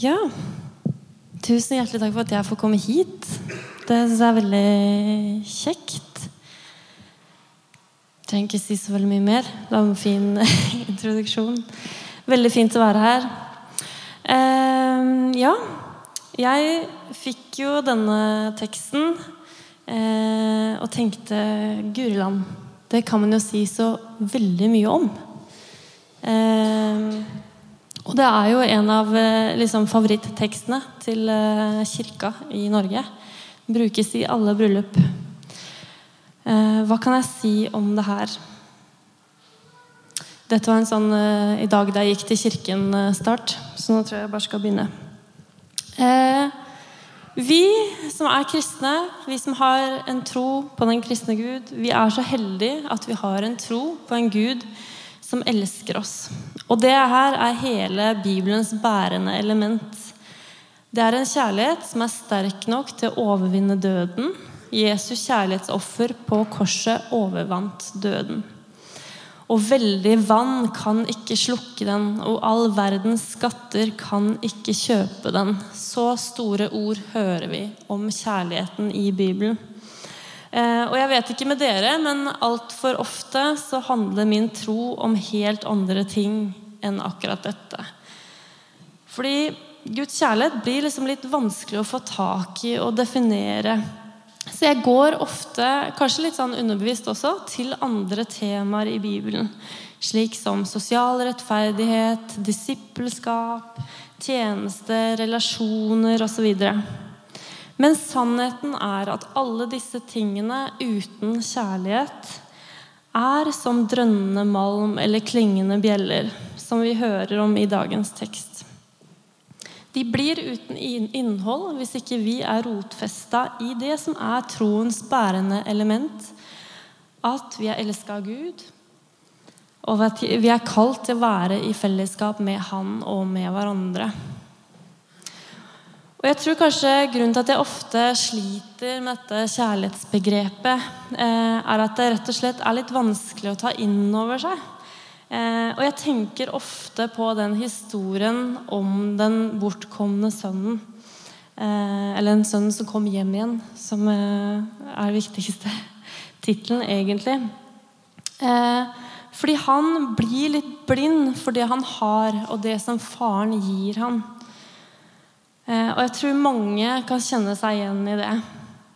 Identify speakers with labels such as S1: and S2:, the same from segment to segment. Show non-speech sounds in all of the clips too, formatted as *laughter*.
S1: Ja. Tusen hjertelig takk for at jeg får komme hit. Det syns jeg er veldig kjekt. Jeg trenger ikke si så veldig mye mer. Det var en fin *laughs* introduksjon. Veldig fint å være her. Eh, ja, jeg fikk jo denne teksten eh, og tenkte Guriland, det kan man jo si så veldig mye om. Eh, og det er jo en av eh, liksom, favorittekstene til eh, kirka i Norge. Brukes i alle bryllup. Eh, hva kan jeg si om det her? Dette var en sånn i dag da jeg gikk til kirken-start, så nå tror jeg jeg bare skal begynne. vi som er kristne, vi som har en tro på den kristne Gud, vi er så heldige at vi har en tro på en Gud som elsker oss. Og det her er hele Bibelens bærende element. Det er en kjærlighet som er sterk nok til å overvinne døden. Jesus kjærlighetsoffer på korset overvant døden. Og veldig vann kan ikke slukke den, og all verdens skatter kan ikke kjøpe den. Så store ord hører vi om kjærligheten i Bibelen. Eh, og jeg vet ikke med dere, men altfor ofte så handler min tro om helt andre ting enn akkurat dette. Fordi Guds kjærlighet blir liksom litt vanskelig å få tak i og definere. Så jeg går ofte, kanskje litt sånn underbevisst også, til andre temaer i Bibelen. Slik som sosial rettferdighet, disippelskap, tjeneste, relasjoner osv. Men sannheten er at alle disse tingene uten kjærlighet er som drønnende malm eller klingende bjeller, som vi hører om i dagens tekst. De blir uten innhold hvis ikke vi er rotfesta i det som er troens bærende element. At vi er elska av Gud, og at vi er kalt til å være i fellesskap med Han og med hverandre. Og jeg tror kanskje Grunnen til at jeg ofte sliter med dette kjærlighetsbegrepet, eh, er at det rett og slett er litt vanskelig å ta inn over seg. Eh, og jeg tenker ofte på den historien om den bortkomne sønnen. Eh, eller en sønn som kom hjem igjen, som er den viktigste *laughs* tittelen, egentlig. Fordi han blir litt blind for det han har, og det som faren gir ham. Eh, og jeg tror mange kan kjenne seg igjen i det.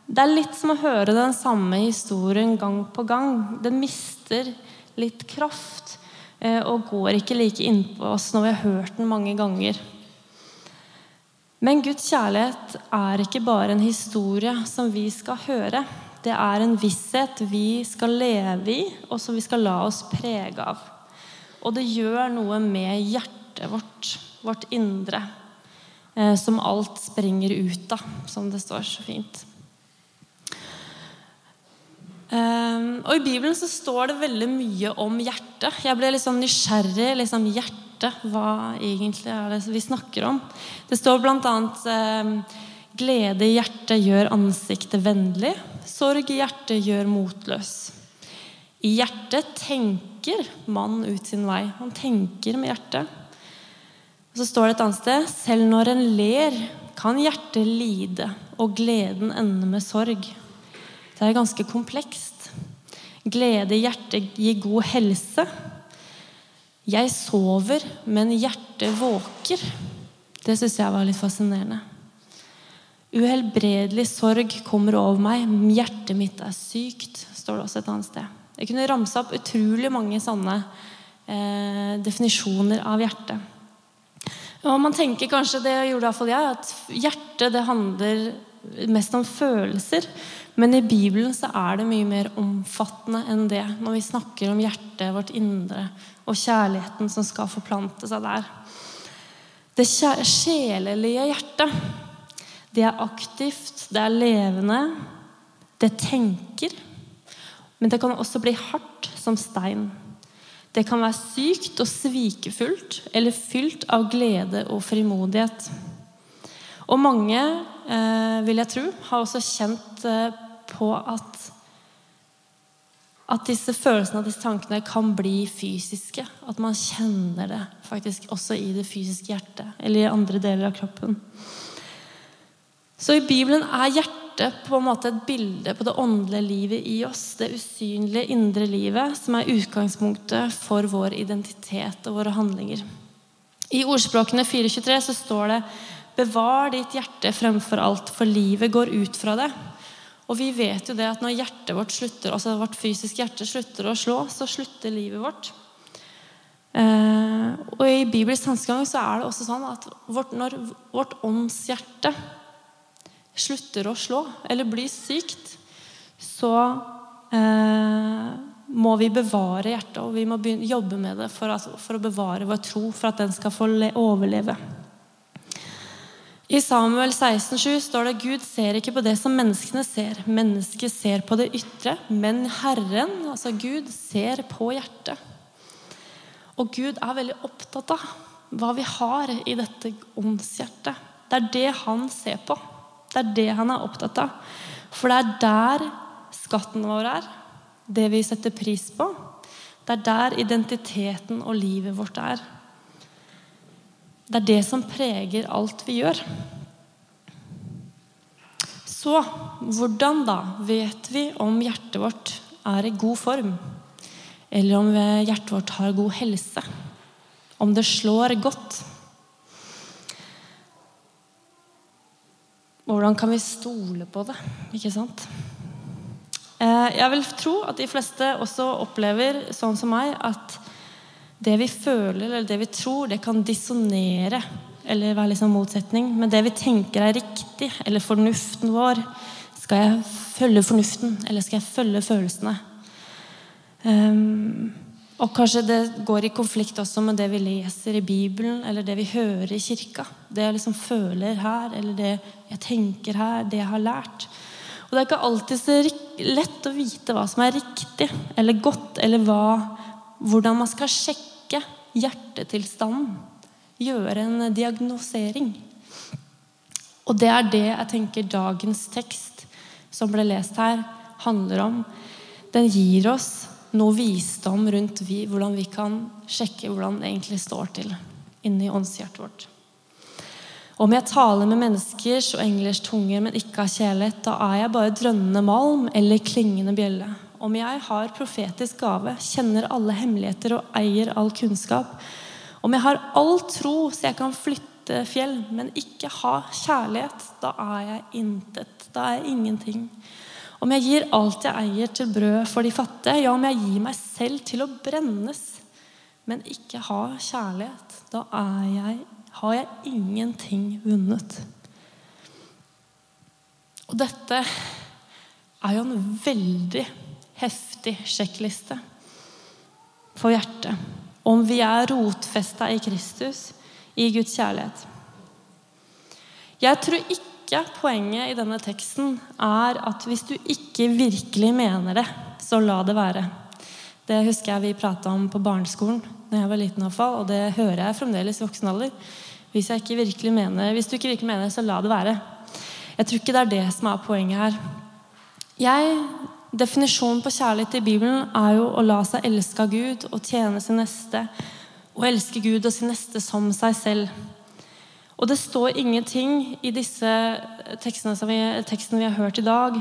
S1: Det er litt som å høre den samme historien gang på gang. Den mister litt kraft eh, og går ikke like innpå oss når vi har hørt den mange ganger. Men Guds kjærlighet er ikke bare en historie som vi skal høre. Det er en visshet vi skal leve i, og som vi skal la oss prege av. Og det gjør noe med hjertet vårt, vårt indre. Eh, som alt sprenger ut av, som det står så fint. Um, og I Bibelen så står det veldig mye om hjertet. Jeg ble litt sånn nysgjerrig. Liksom, hjertet, hva egentlig er det vi snakker om? Det står bl.a.: um, Glede i hjertet gjør ansiktet vennlig. Sorg i hjertet gjør motløs. I hjertet tenker man ut sin vei. Han tenker med hjertet. Så står det et annet sted selv når en ler, kan hjertet lide, og gleden ende med sorg. Det er ganske komplekst. Glede i hjertet gir god helse. Jeg sover, men hjertet våker. Det syns jeg var litt fascinerende. Uhelbredelig sorg kommer over meg. Hjertet mitt er sykt, står det også et annet sted. Jeg kunne ramse opp utrolig mange sånne eh, definisjoner av hjertet. Og man tenker kanskje, det gjorde iallfall jeg, at hjertet det handler mest om følelser. Men i Bibelen så er det mye mer omfattende enn det. Når vi snakker om hjertet, vårt indre, og kjærligheten som skal forplante seg der. Det sjelelige hjertet, det er aktivt, det er levende. Det tenker. Men det kan også bli hardt som stein. Det kan være sykt og svikefullt eller fylt av glede og frimodighet. Og mange, eh, vil jeg tro, har også kjent eh, på at at disse følelsene og disse tankene kan bli fysiske. At man kjenner det faktisk også i det fysiske hjertet eller i andre deler av kroppen. Så i Bibelen er hjertet på en måte et bilde på det åndelige livet i oss. Det usynlige indre livet som er utgangspunktet for vår identitet og våre handlinger. I ordspråkene 423 så står det Bevar ditt hjerte fremfor alt, for livet går ut fra det. Og vi vet jo det at når hjertet vårt slutter, altså vårt fysiske hjerte slutter å slå, så slutter livet vårt. Eh, og i bibelsk tankegang så er det også sånn at vårt, når vårt åndshjerte slutter å slå eller blir sykt, så eh, må vi bevare hjertet, og vi må begynne, jobbe med det for, at, for, å bevare vår tro, for at den skal få overleve. I Samuel 16,7 står det Gud ser ikke på det som menneskene ser. Mennesket ser på det ytre, men Herren, altså Gud, ser på hjertet. Og Gud er veldig opptatt av hva vi har i dette åndshjertet. Det er det han ser på. Det er det han er opptatt av. For det er der skatten vår er. Det vi setter pris på. Det er der identiteten og livet vårt er. Det er det som preger alt vi gjør. Så hvordan da vet vi om hjertet vårt er i god form? Eller om hjertet vårt har god helse? Om det slår godt? Hvordan kan vi stole på det? Ikke sant? Eh, jeg vil tro at de fleste også opplever, sånn som meg, at det vi føler eller det vi tror, det kan dissonere eller være liksom motsetning. Men det vi tenker er riktig, eller fornuften vår Skal jeg følge fornuften, eller skal jeg følge følelsene? Um, og kanskje det går i konflikt også med det vi leser i Bibelen, eller det vi hører i kirka. Det jeg liksom føler her, eller det jeg tenker her, det jeg har lært. Og det er ikke alltid så lett å vite hva som er riktig eller godt, eller hva, hvordan man skal sjekke hjertetilstanden. Gjøre en diagnosering. Og det er det jeg tenker dagens tekst som ble lest her, handler om. Den gir oss noe visdom rundt vi, hvordan vi kan sjekke hvordan det egentlig står til inni åndshjertet vårt. Om jeg taler med menneskers og englers tunger, men ikke har kjærlighet, da er jeg bare drønnende malm eller klingende bjelle. Om jeg har profetisk gave, kjenner alle hemmeligheter og eier all kunnskap, om jeg har all tro så jeg kan flytte fjell, men ikke har kjærlighet, da er jeg intet. Da er jeg ingenting. Om jeg gir alt jeg eier til brød for de fattige, ja, om jeg gir meg selv til å brennes, men ikke ha kjærlighet, da jeg, har jeg ingenting vunnet. Og dette er jo en veldig heftig sjekkliste for hjertet. Om vi er rotfesta i Kristus, i Guds kjærlighet. Jeg tror ikke poenget i denne teksten er at hvis du ikke virkelig mener det, så la det være. Det husker jeg vi prata om på barneskolen da jeg var liten, iallfall, og det hører jeg fremdeles i voksen alder. Hvis, ikke mener, hvis du ikke virkelig mener det, så la det være. Jeg tror ikke det er det som er poenget her. Jeg Definisjonen på kjærlighet i Bibelen er jo å la seg elske av Gud og tjene sin neste. Og elske Gud og sin neste som seg selv. Og det står ingenting i disse tekstene vi, teksten vi har hørt i dag,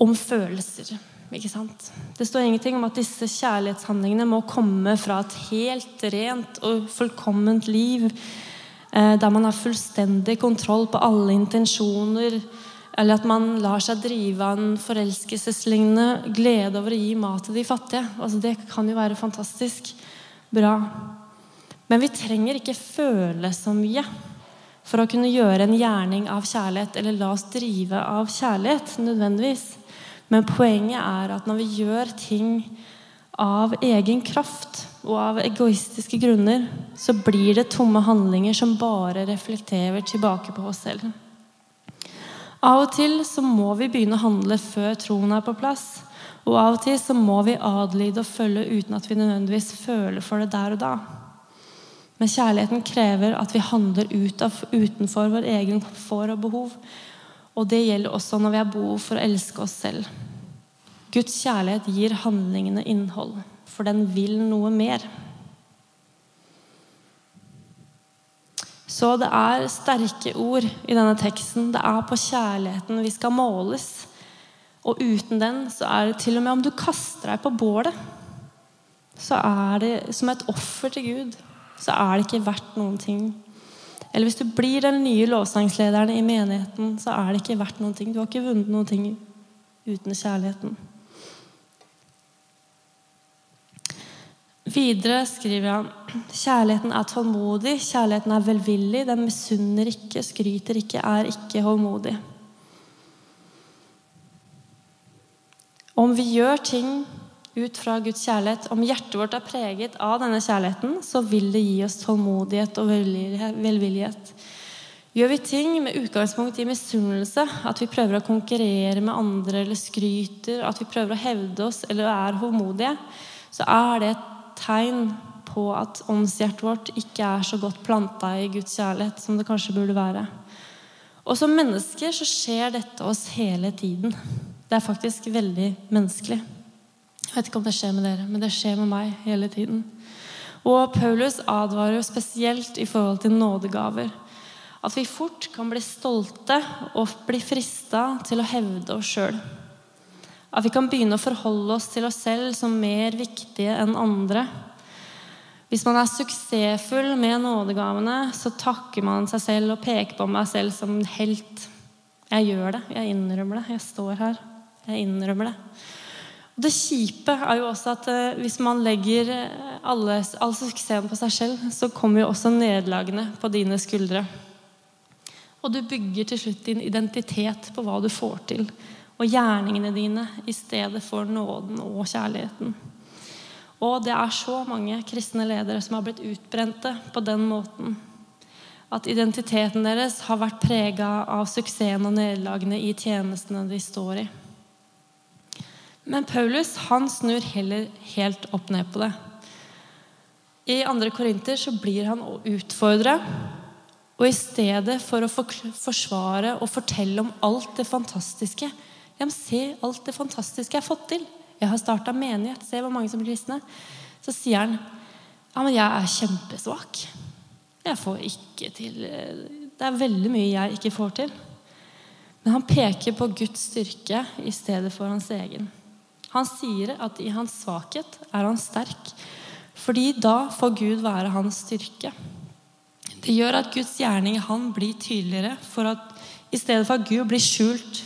S1: om følelser. Ikke sant? Det står ingenting om at disse kjærlighetshandlingene må komme fra et helt rent og fullkomment liv, eh, der man har fullstendig kontroll på alle intensjoner, eller at man lar seg drive av en forelskelseslignende glede over å gi mat til de fattige. Altså, det kan jo være fantastisk bra. Men vi trenger ikke føle så mye for å kunne gjøre en gjerning av kjærlighet eller la oss drive av kjærlighet nødvendigvis. Men poenget er at når vi gjør ting av egen kraft og av egoistiske grunner, så blir det tomme handlinger som bare reflekterer tilbake på oss selv. Av og til så må vi begynne å handle før troen er på plass. Og av og til så må vi adlyde og følge uten at vi nødvendigvis føler for det der og da. Men kjærligheten krever at vi handler ut av, utenfor vår egen komfort og behov. Og det gjelder også når vi har behov for å elske oss selv. Guds kjærlighet gir handlingene innhold, for den vil noe mer. Så det er sterke ord i denne teksten. Det er på kjærligheten vi skal måles. Og uten den så er det til og med om du kaster deg på bålet, så er det som et offer til Gud, så er det ikke verdt noen ting. Eller hvis du blir den nye lovsangslederen i menigheten, så er det ikke verdt noen ting. Du har ikke vunnet noen ting uten kjærligheten. Videre skriver han kjærligheten er tålmodig, kjærligheten er velvillig, den misunner ikke, skryter ikke, er ikke holdmodig. Om vi gjør ting ut fra Guds kjærlighet, om hjertet vårt er preget av denne kjærligheten, så vil det gi oss tålmodighet og velvillighet. Gjør vi ting med utgangspunkt i misunnelse, at vi prøver å konkurrere med andre eller skryter, at vi prøver å hevde oss eller er håndmodige, så er det et tegn på at åndshjertet vårt ikke er så godt planta i Guds kjærlighet som det kanskje burde være. Og som mennesker så skjer dette oss hele tiden. Det er faktisk veldig menneskelig. Jeg vet ikke om det skjer med dere, men det skjer med meg hele tiden. Og Paulus advarer jo spesielt i forhold til nådegaver. At vi fort kan bli stolte og bli frista til å hevde oss sjøl. At vi kan begynne å forholde oss til oss selv som mer viktige enn andre. Hvis man er suksessfull med nådegavene, så takker man seg selv og peker på meg selv som helt. Jeg gjør det. Jeg innrømmer det. Jeg står her. Jeg innrømmer det. Det kjipe er jo også at eh, hvis man legger alle, all suksessen på seg selv, så kommer jo også nederlagene på dine skuldre. Og du bygger til slutt din identitet på hva du får til og gjerningene dine i stedet for nåden og kjærligheten. Og det er så mange kristne ledere som har blitt utbrente på den måten. At identiteten deres har vært prega av suksessen og nederlagene i tjenestene de står i. Men Paulus han snur heller helt opp ned på det. I 2. Korinter så blir han å utfordre. Og i stedet for å forsvare og fortelle om alt det fantastiske ja, men Se alt det fantastiske jeg har fått til. Jeg har starta menighet. Se hvor mange som blir kristne. Så sier han ja, men jeg er kjempesvak. Jeg får ikke til Det er veldig mye jeg ikke får til. Men han peker på Guds styrke i stedet for hans egen. Han sier at i hans svakhet er han sterk, fordi da får Gud være hans styrke. Det gjør at Guds gjerning i han blir tydeligere, for at i stedet for at Gud blir skjult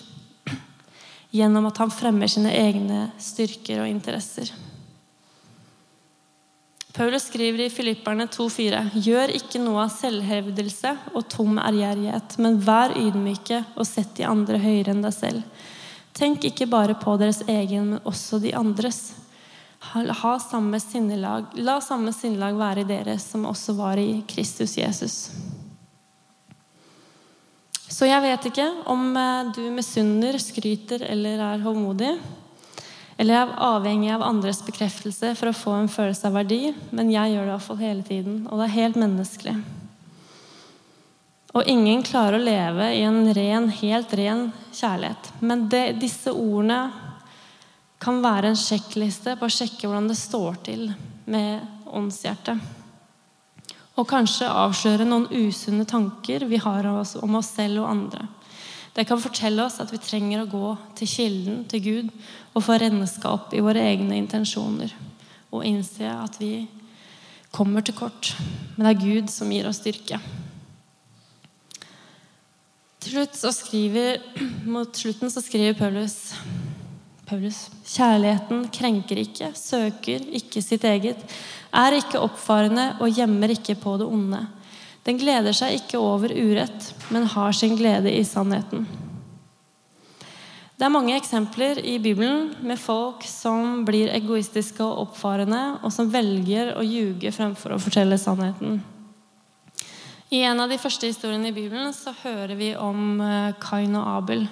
S1: gjennom at han fremmer sine egne styrker og interesser. Paulus skriver i Filipperne 2,4.: Gjør ikke noe av selvhevdelse og tom ærgjerrighet, men vær ydmyke og sett de andre høyere enn deg selv. Tenk ikke bare på deres egen, men også de andres. Ha samme sinnelag, la samme sinnelag være i dere som også var i Kristus Jesus. Så jeg vet ikke om eh, du misunner, skryter eller er håndmodig. Eller er avhengig av andres bekreftelse for å få en følelse av verdi. Men jeg gjør det iallfall hele tiden, og det er helt menneskelig. Og ingen klarer å leve i en ren, helt ren kjærlighet. Men det, disse ordene kan være en sjekkliste på å sjekke hvordan det står til med åndshjertet. Og kanskje avsløre noen usunne tanker vi har om oss selv og andre. Det kan fortelle oss at vi trenger å gå til kilden, til Gud, og få rennskap i våre egne intensjoner. Og innse at vi kommer til kort. Men det er Gud som gir oss styrke. Til slutt så skriver, Mot slutten så skriver Paulus Paulus kjærligheten krenker ikke, søker ikke sitt eget, er ikke oppfarende og gjemmer ikke på det onde. Den gleder seg ikke over urett, men har sin glede i sannheten. Det er mange eksempler i Bibelen med folk som blir egoistiske og oppfarende, og som velger å ljuge fremfor å fortelle sannheten. I en av de første historiene i Bibelen så hører vi om eh, Kain og Abel.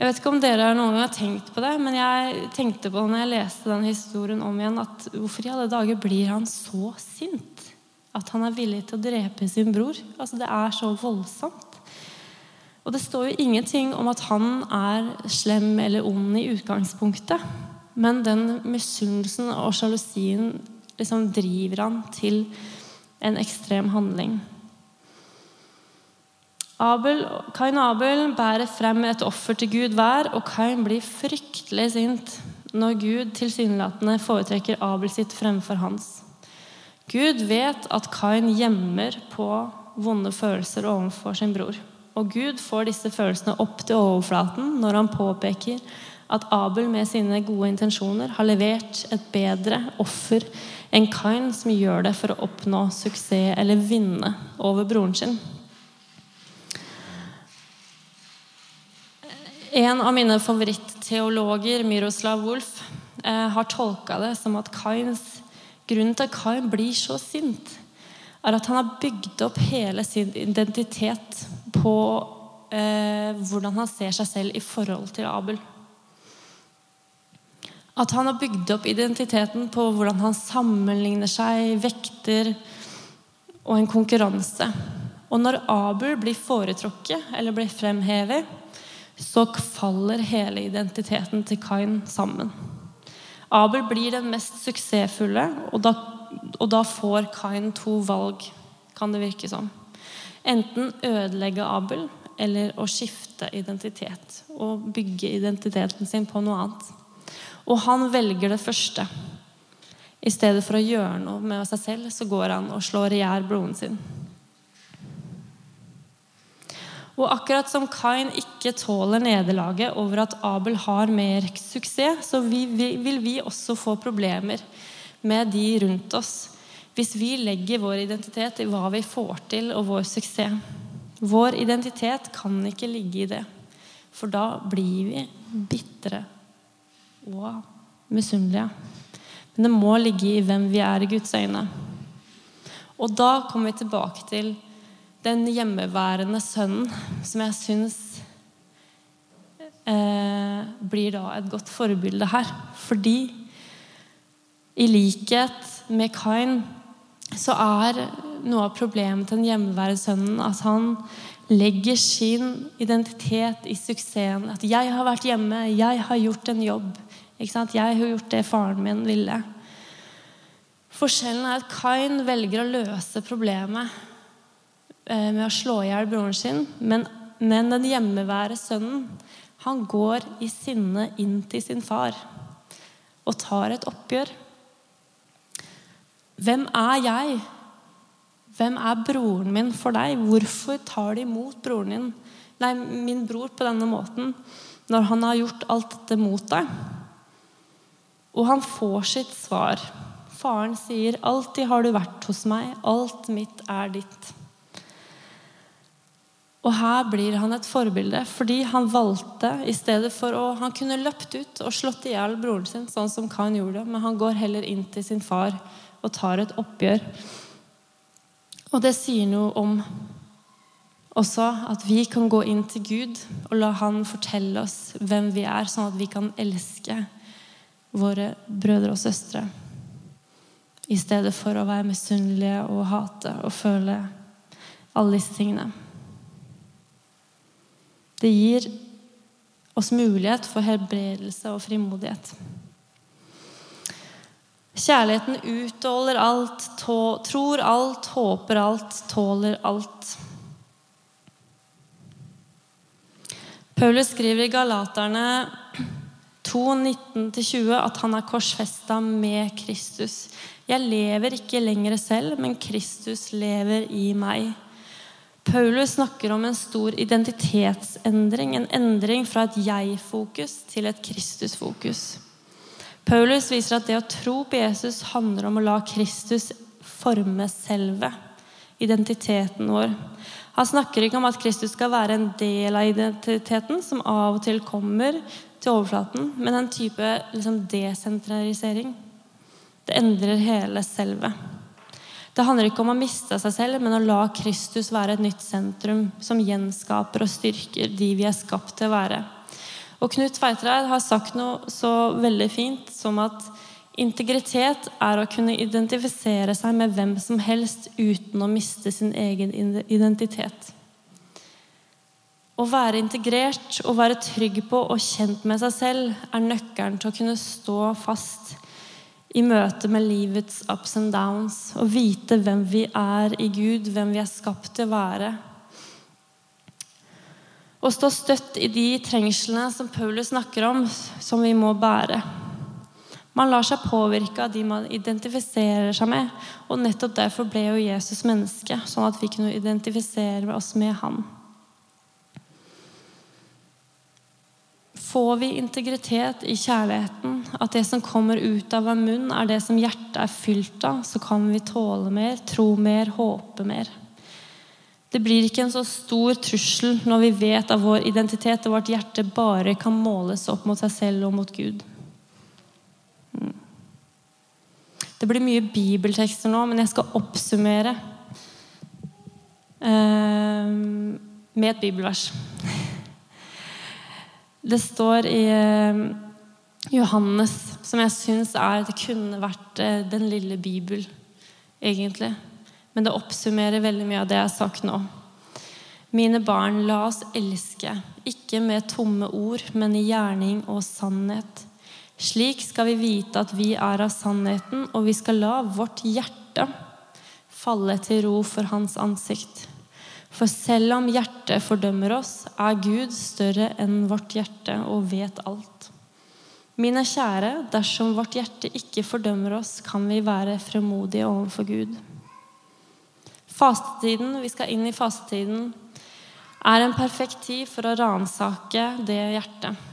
S1: Jeg vet ikke om dere noen gang har tenkt på det, men jeg tenkte på når jeg leste den historien om igjen, at hvorfor i alle dager blir han så sint? At han er villig til å drepe sin bror? Altså, Det er så voldsomt. Og det står jo ingenting om at han er slem eller ond i utgangspunktet. Men den misunnelsen og sjalusien liksom driver han til en ekstrem handling. Abel, Kain og Abel bærer frem et offer til Gud hver, og Kain blir fryktelig sint når Gud tilsynelatende foretrekker Abel sitt fremfor hans. Gud vet at Kain gjemmer på vonde følelser overfor sin bror. Og Gud får disse følelsene opp til overflaten når han påpeker at Abel med sine gode intensjoner har levert et bedre offer enn Kain, som gjør det for å oppnå suksess eller vinne over broren sin. En av mine favoritteologer, Miroslav Wolf, eh, har tolka det som at Kains, grunnen til at Kain blir så sint, er at han har bygd opp hele sin identitet på eh, hvordan han ser seg selv i forhold til Abel. At han har bygd opp identiteten på hvordan han sammenligner seg, vekter og en konkurranse. Og når Abel blir foretrukket eller blir fremhevet, så faller hele identiteten til Kain sammen. Abel blir den mest suksessfulle, og da og da får Kain to valg, kan det virke som. Enten ødelegge Abel eller å skifte identitet og bygge identiteten sin på noe annet. Og han velger det første. I stedet for å gjøre noe med seg selv, så går han og slår i hjel broren sin. Og akkurat som Kain ikke tåler nederlaget over at Abel har mer suksess, så vil vi også få problemer med de rundt oss hvis vi legger vår identitet i hva vi får til, og vår suksess. Vår identitet kan ikke ligge i det, for da blir vi bitre og misunnelige. Men det må ligge i hvem vi er i Guds øyne. Og da kommer vi tilbake til den hjemmeværende sønnen, som jeg syns eh, blir da et godt forbilde her. Fordi i likhet med Kain så er noe av problemet til den hjemmeværende sønnen at han legger sin identitet i suksessen. At 'jeg har vært hjemme, jeg har gjort en jobb'. Jeg har gjort det faren min ville. Forskjellen er at Kain velger å løse problemet eh, med å slå i hjel broren sin. Men, men den hjemmeværende sønnen han går i sinne inn til sin far og tar et oppgjør. Hvem er jeg? Hvem er broren min for deg? Hvorfor tar de imot broren din, nei, min bror på denne måten når han har gjort alt dette mot deg? Og han får sitt svar. Faren sier, 'Alltid har du vært hos meg. Alt mitt er ditt.' Og her blir han et forbilde, fordi han valgte i stedet for å Han kunne løpt ut og slått i hjel broren sin, sånn som Kain gjorde, men han går heller inn til sin far og tar et oppgjør. Og det sier noe om også at vi kan gå inn til Gud og la Han fortelle oss hvem vi er, sånn at vi kan elske våre brødre og søstre. I stedet for å være misunnelige og hate og føle alle disse tingene. Det gir oss mulighet for helbredelse og frimodighet. Kjærligheten utholder alt, tror alt, håper alt, tåler alt. Paulus skriver i Galaterne 2, 19-20 at han er korsfesta med Kristus. Jeg lever ikke lenger selv, men Kristus lever i meg. Paulus snakker om en stor identitetsendring, en endring fra et jeg-fokus til et Kristus-fokus. Paulus viser at det å tro på Jesus handler om å la Kristus forme selve identiteten vår. Han snakker ikke om at Kristus skal være en del av identiteten som av og til kommer til overflaten, men en type liksom, desentralisering. Det endrer hele selve. Det handler ikke om å miste seg selv, men å la Kristus være et nytt sentrum som gjenskaper og styrker de vi er skapt til å være. Og Knut Tveitreid har sagt noe så veldig fint som at integritet er å kunne identifisere seg med hvem som helst uten å miste sin egen identitet. Å være integrert og være trygg på og kjent med seg selv er nøkkelen til å kunne stå fast i møte med livets ups and downs og vite hvem vi er i Gud, hvem vi er skapt til å være. Å stå støtt i de trengslene som Paulus snakker om, som vi må bære. Man lar seg påvirke av de man identifiserer seg med. Og nettopp derfor ble jo Jesus menneske, sånn at vi kunne identifisere oss med han. Får vi integritet i kjærligheten, at det som kommer ut av vår munn, er det som hjertet er fylt av, så kan vi tåle mer, tro mer, håpe mer. Det blir ikke en så stor trussel når vi vet at vår identitet og vårt hjerte bare kan måles opp mot seg selv og mot Gud. Det blir mye bibeltekster nå, men jeg skal oppsummere eh, med et bibelvers. Det står i eh, Johannes, som jeg syns er Det kunne vært eh, den lille bibel, egentlig. Men det oppsummerer veldig mye av det jeg har sagt nå. Mine barn, la oss elske, ikke med tomme ord, men i gjerning og sannhet. Slik skal vi vite at vi er av sannheten, og vi skal la vårt hjerte falle til ro for Hans ansikt. For selv om hjertet fordømmer oss, er Gud større enn vårt hjerte og vet alt. Mine kjære, dersom vårt hjerte ikke fordømmer oss, kan vi være fremodige overfor Gud. Fastetiden, vi skal inn i fastetiden, er en perfekt tid for å ransake det hjertet.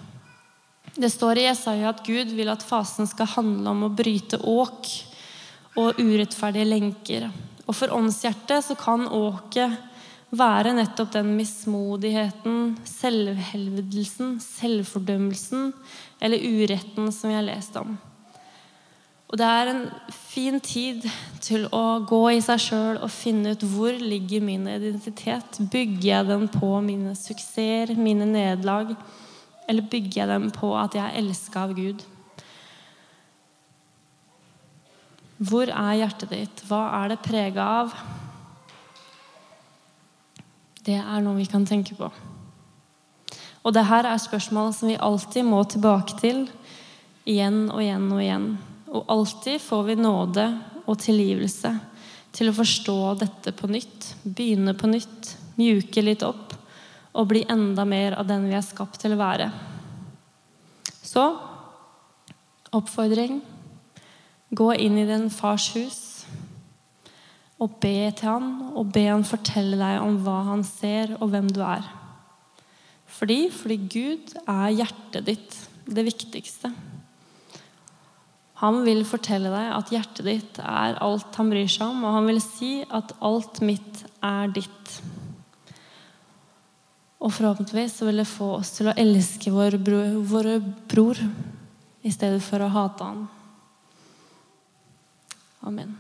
S1: Det står i Jesaja at Gud vil at fasen skal handle om å bryte åk og urettferdige lenker. Og for åndshjertet så kan åket være nettopp den mismodigheten, selvhelvedelsen, selvfordømmelsen eller uretten som vi har lest om. Og det er en fin tid til å gå i seg sjøl og finne ut hvor ligger min identitet. Bygger jeg den på mine suksesser, mine nederlag, eller bygger jeg dem på at jeg er elska av Gud? Hvor er hjertet ditt? Hva er det prega av? Det er noe vi kan tenke på. Og det her er spørsmål som vi alltid må tilbake til igjen og igjen og igjen. Og alltid får vi nåde og tilgivelse til å forstå dette på nytt, begynne på nytt, mjuke litt opp og bli enda mer av den vi er skapt til å være. Så oppfordring gå inn i din fars hus og be til han, og be han fortelle deg om hva han ser, og hvem du er. Fordi, fordi Gud er hjertet ditt, det viktigste. Han vil fortelle deg at hjertet ditt er alt han bryr seg om, og han vil si at alt mitt er ditt. Og forhåpentligvis vil det få oss til å elske vår bror, våre bror i stedet for å hate han. Amen.